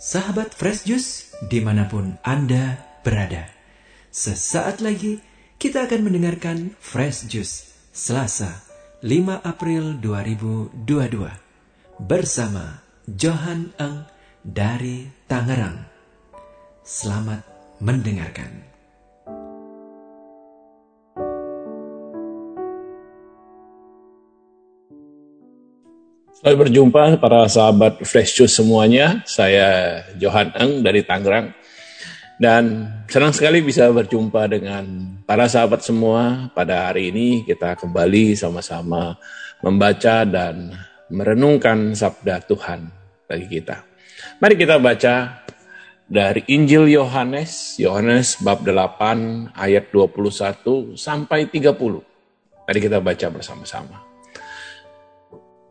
Sahabat Fresh Juice di mana pun Anda berada. Sesaat lagi kita akan mendengarkan Fresh Juice Selasa 5 April 2022 bersama Johan Eng dari Tangerang. Selamat mendengarkan. Selamat berjumpa para sahabat Fresh Juice semuanya. Saya Johan Eng dari Tangerang. Dan senang sekali bisa berjumpa dengan para sahabat semua pada hari ini. Kita kembali sama-sama membaca dan merenungkan sabda Tuhan bagi kita. Mari kita baca dari Injil Yohanes, Yohanes bab 8 ayat 21 sampai 30. Mari kita baca bersama-sama.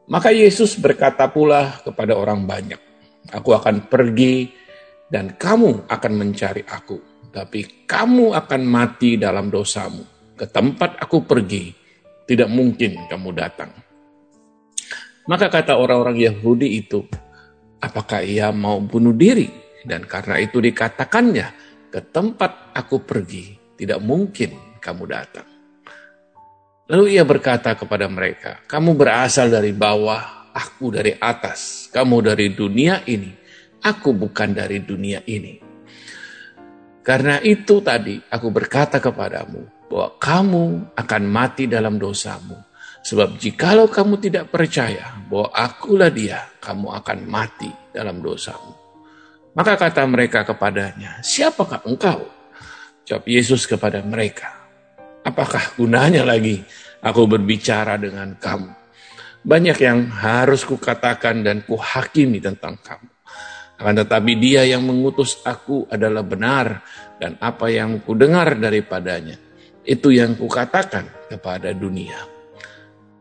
Maka Yesus berkata pula kepada orang banyak, Aku akan pergi dan kamu akan mencari aku. Tapi kamu akan mati dalam dosamu. Ke tempat aku pergi, tidak mungkin kamu datang. Maka kata orang-orang Yahudi itu, apakah ia mau bunuh diri? Dan karena itu dikatakannya, ke tempat aku pergi, tidak mungkin kamu datang. Lalu ia berkata kepada mereka, kamu berasal dari bawah, aku dari atas. Kamu dari dunia ini, aku bukan dari dunia ini. Karena itu tadi aku berkata kepadamu bahwa kamu akan mati dalam dosamu. Sebab jikalau kamu tidak percaya bahwa akulah dia, kamu akan mati dalam dosamu. Maka kata mereka kepadanya, siapakah engkau? Jawab Yesus kepada mereka, Apakah gunanya lagi aku berbicara dengan kamu? Banyak yang harus kukatakan dan kuhakimi tentang kamu. Akan tetapi dia yang mengutus aku adalah benar dan apa yang kudengar daripadanya, itu yang kukatakan kepada dunia.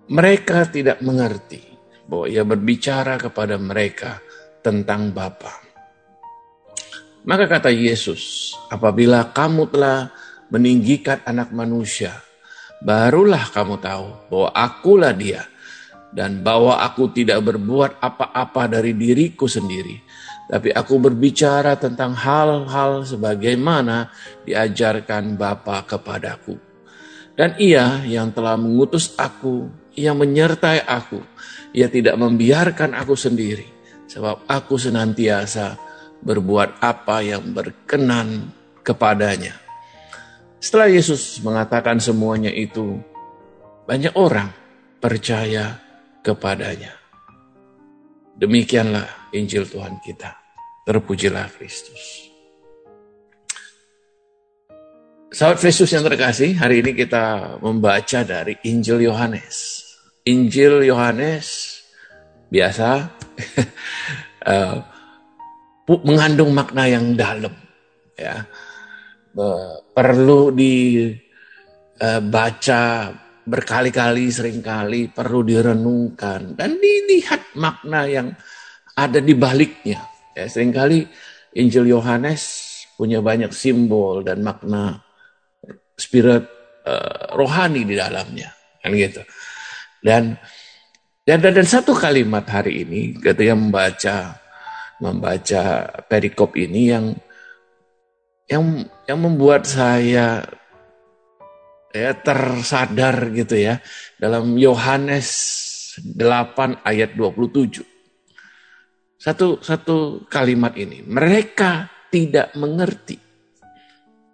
Mereka tidak mengerti bahwa ia berbicara kepada mereka tentang Bapa. Maka kata Yesus, apabila kamu telah meninggikan anak manusia, barulah kamu tahu bahwa akulah dia dan bahwa aku tidak berbuat apa-apa dari diriku sendiri, tapi aku berbicara tentang hal-hal sebagaimana diajarkan Bapa kepadaku. Dan ia yang telah mengutus aku, ia menyertai aku, ia tidak membiarkan aku sendiri, sebab aku senantiasa berbuat apa yang berkenan kepadanya. Setelah Yesus mengatakan semuanya itu, banyak orang percaya kepadanya. Demikianlah Injil Tuhan kita. Terpujilah Kristus. Sahabat Kristus yang terkasih, hari ini kita membaca dari Injil Yohanes. Injil Yohanes biasa uh, mengandung makna yang dalam, ya perlu dibaca eh, berkali-kali, sering kali, perlu direnungkan dan dilihat makna yang ada di baliknya. Ya, sering kali Injil Yohanes punya banyak simbol dan makna spirit uh, rohani di dalamnya, kan gitu. Dan dan, dan satu kalimat hari ini ketika membaca membaca perikop ini yang yang yang membuat saya ya tersadar gitu ya dalam Yohanes 8 ayat 27. Satu satu kalimat ini, mereka tidak mengerti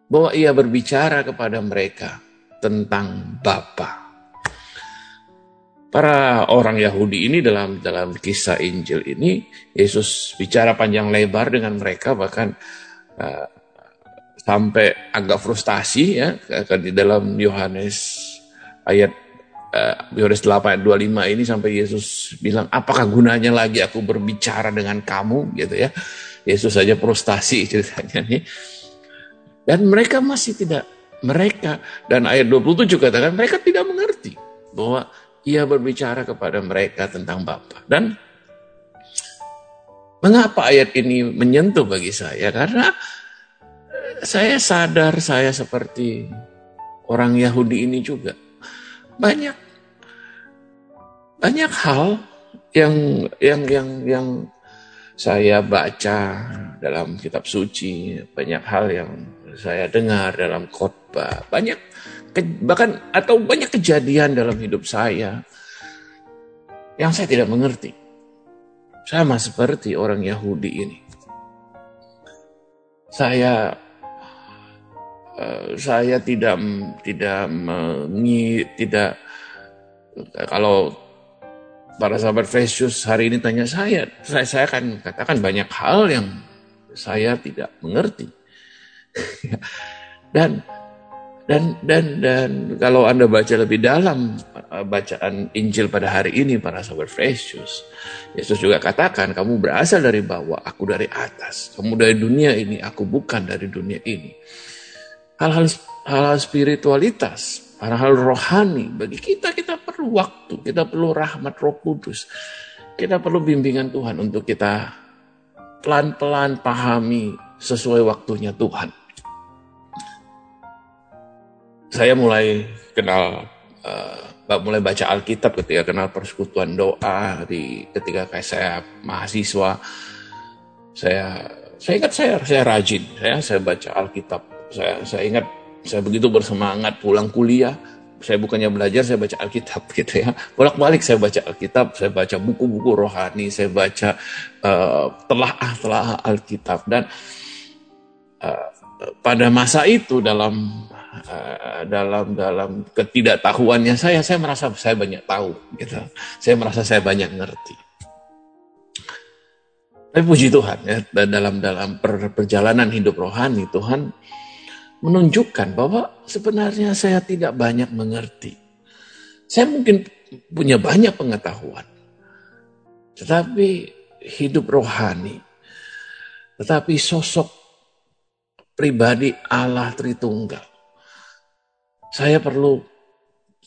bahwa ia berbicara kepada mereka tentang Bapa. Para orang Yahudi ini dalam dalam kisah Injil ini Yesus bicara panjang lebar dengan mereka bahkan uh, sampai agak frustasi ya di dalam Yohanes ayat uh, Yohanes 8 ayat 25 ini sampai Yesus bilang apakah gunanya lagi aku berbicara dengan kamu gitu ya. Yesus saja frustasi ceritanya nih. Dan mereka masih tidak mereka dan ayat 27 katakan mereka tidak mengerti bahwa ia berbicara kepada mereka tentang Bapa. Dan mengapa ayat ini menyentuh bagi saya? Karena saya sadar saya seperti orang Yahudi ini juga. Banyak banyak hal yang yang yang yang saya baca dalam kitab suci, banyak hal yang saya dengar dalam khotbah, banyak bahkan atau banyak kejadian dalam hidup saya yang saya tidak mengerti. Sama seperti orang Yahudi ini. Saya uh, saya tidak tidak mengi, tidak kalau para sahabat Fresius hari ini tanya saya, saya, saya akan katakan banyak hal yang saya tidak mengerti. dan dan dan dan kalau Anda baca lebih dalam uh, bacaan Injil pada hari ini para sahabat Fresius, Yesus juga katakan kamu berasal dari bawah, aku dari atas. Kamu dari dunia ini, aku bukan dari dunia ini. Hal-hal hal-hal spiritualitas hal-hal rohani bagi kita kita perlu waktu kita perlu rahmat Roh Kudus. Kita perlu bimbingan Tuhan untuk kita pelan-pelan pahami sesuai waktunya Tuhan. Saya mulai kenal uh, mulai baca Alkitab ketika kenal persekutuan doa di ketika kayak saya mahasiswa. Saya saya ingat saya saya rajin saya saya baca Alkitab saya saya ingat saya begitu bersemangat pulang kuliah, saya bukannya belajar, saya baca Alkitab gitu ya. Bolak-balik saya baca Alkitab, saya baca buku-buku rohani, saya baca uh, telah-telah Alkitab dan uh, pada masa itu dalam uh, dalam dalam ketidaktahuannya saya, saya merasa saya banyak tahu gitu. Saya merasa saya banyak ngerti. Tapi puji Tuhan ya dalam dalam perjalanan hidup rohani Tuhan menunjukkan bahwa sebenarnya saya tidak banyak mengerti. Saya mungkin punya banyak pengetahuan, tetapi hidup rohani, tetapi sosok pribadi Allah Tritunggal. Saya perlu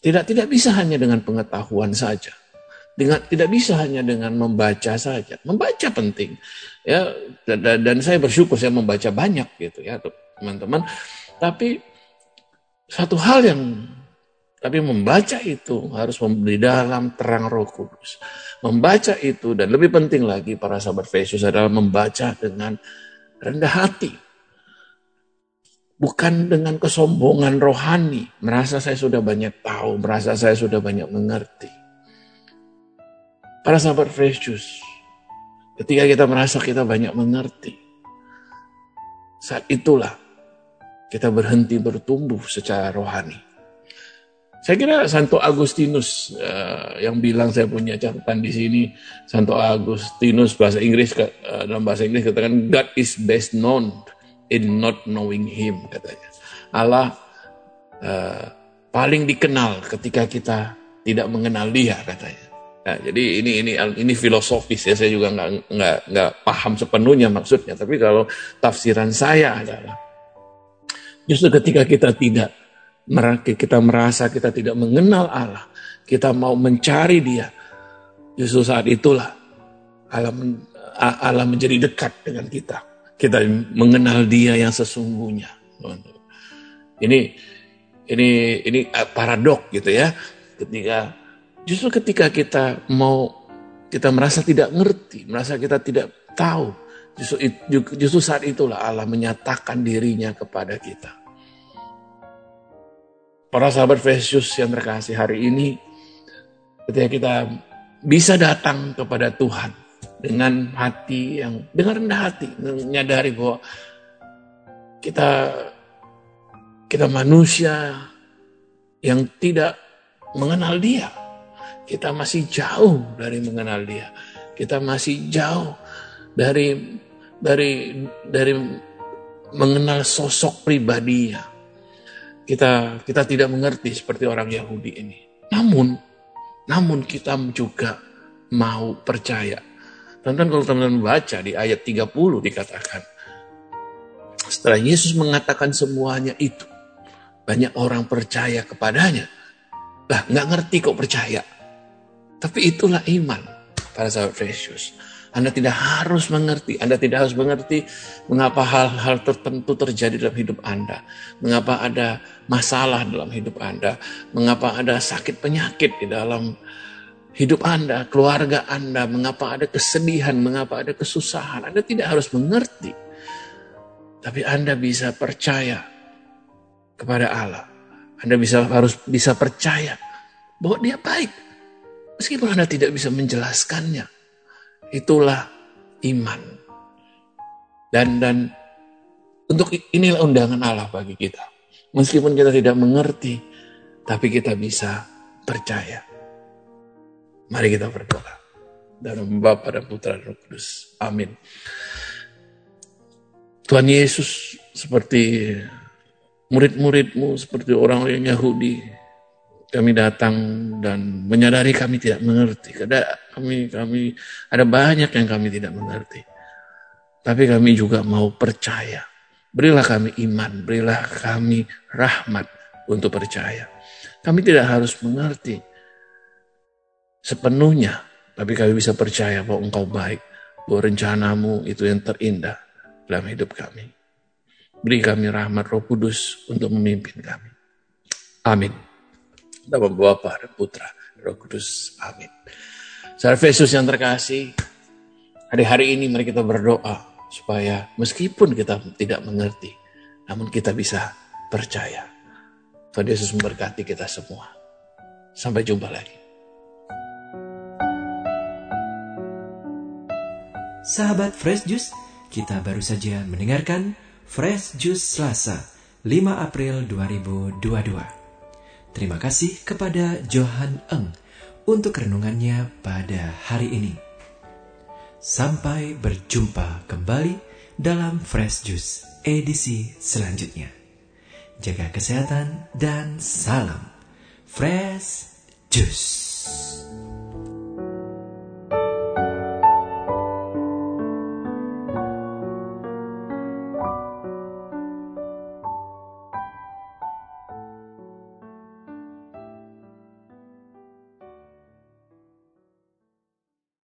tidak tidak bisa hanya dengan pengetahuan saja. Dengan tidak bisa hanya dengan membaca saja. Membaca penting. Ya dan, dan saya bersyukur saya membaca banyak gitu ya, teman-teman. Tapi satu hal yang tapi membaca itu harus di dalam terang roh kudus. Membaca itu dan lebih penting lagi para sahabat Yesus adalah membaca dengan rendah hati. Bukan dengan kesombongan rohani. Merasa saya sudah banyak tahu, merasa saya sudah banyak mengerti. Para sahabat Yesus, ketika kita merasa kita banyak mengerti, saat itulah kita berhenti bertumbuh secara rohani. Saya kira Santo Agustinus uh, yang bilang saya punya catatan di sini. Santo Agustinus bahasa Inggris uh, dalam bahasa Inggris katakan God is best known in not knowing Him katanya. Allah uh, paling dikenal ketika kita tidak mengenal Dia katanya. Nah, jadi ini ini ini filosofis ya saya juga nggak nggak nggak paham sepenuhnya maksudnya. Tapi kalau tafsiran saya adalah Justru ketika kita tidak kita merasa kita tidak mengenal Allah, kita mau mencari Dia, justru saat itulah Allah, Allah menjadi dekat dengan kita. Kita mengenal Dia yang sesungguhnya. Ini ini ini paradok gitu ya. Ketika justru ketika kita mau kita merasa tidak ngerti, merasa kita tidak tahu, Justru, justru saat itulah Allah menyatakan dirinya kepada kita. Para sahabat Yesus yang terkasih hari ini, ketika kita bisa datang kepada Tuhan dengan hati yang dengan rendah hati, menyadari bahwa kita kita manusia yang tidak mengenal Dia. Kita masih jauh dari mengenal Dia. Kita masih jauh dari dari dari mengenal sosok pribadinya. Kita kita tidak mengerti seperti orang Yahudi ini. Namun namun kita juga mau percaya. Teman-teman kalau teman-teman baca di ayat 30 dikatakan setelah Yesus mengatakan semuanya itu banyak orang percaya kepadanya. Lah nggak ngerti kok percaya. Tapi itulah iman para sahabat Yesus. Anda tidak harus mengerti, Anda tidak harus mengerti mengapa hal-hal tertentu terjadi dalam hidup Anda, mengapa ada masalah dalam hidup Anda, mengapa ada sakit penyakit di dalam hidup Anda, keluarga Anda, mengapa ada kesedihan, mengapa ada kesusahan. Anda tidak harus mengerti. Tapi Anda bisa percaya kepada Allah. Anda bisa harus bisa percaya bahwa dia baik. Meskipun Anda tidak bisa menjelaskannya. Itulah iman. Dan dan untuk inilah undangan Allah bagi kita. Meskipun kita tidak mengerti, tapi kita bisa percaya. Mari kita berdoa. Dalam Bapa dan Putra dan Kudus. Amin. Tuhan Yesus seperti murid-muridmu, seperti orang-orang Yahudi, kami datang dan menyadari kami tidak mengerti. Ada kami kami ada banyak yang kami tidak mengerti. Tapi kami juga mau percaya. Berilah kami iman, berilah kami rahmat untuk percaya. Kami tidak harus mengerti sepenuhnya, tapi kami bisa percaya bahwa Engkau baik, bahwa rencanamu itu yang terindah dalam hidup kami. Beri kami rahmat Roh Kudus untuk memimpin kami. Amin. Nama Bapa dan Putra, Roh Kudus. Amin. Saudara Yesus yang terkasih, hari-hari ini mari kita berdoa supaya meskipun kita tidak mengerti, namun kita bisa percaya. Tuhan Yesus memberkati kita semua. Sampai jumpa lagi. Sahabat Fresh Juice, kita baru saja mendengarkan Fresh Juice Selasa, 5 April 2022. Terima kasih kepada Johan Eng untuk renungannya pada hari ini. Sampai berjumpa kembali dalam Fresh Juice edisi selanjutnya. Jaga kesehatan dan salam Fresh Juice.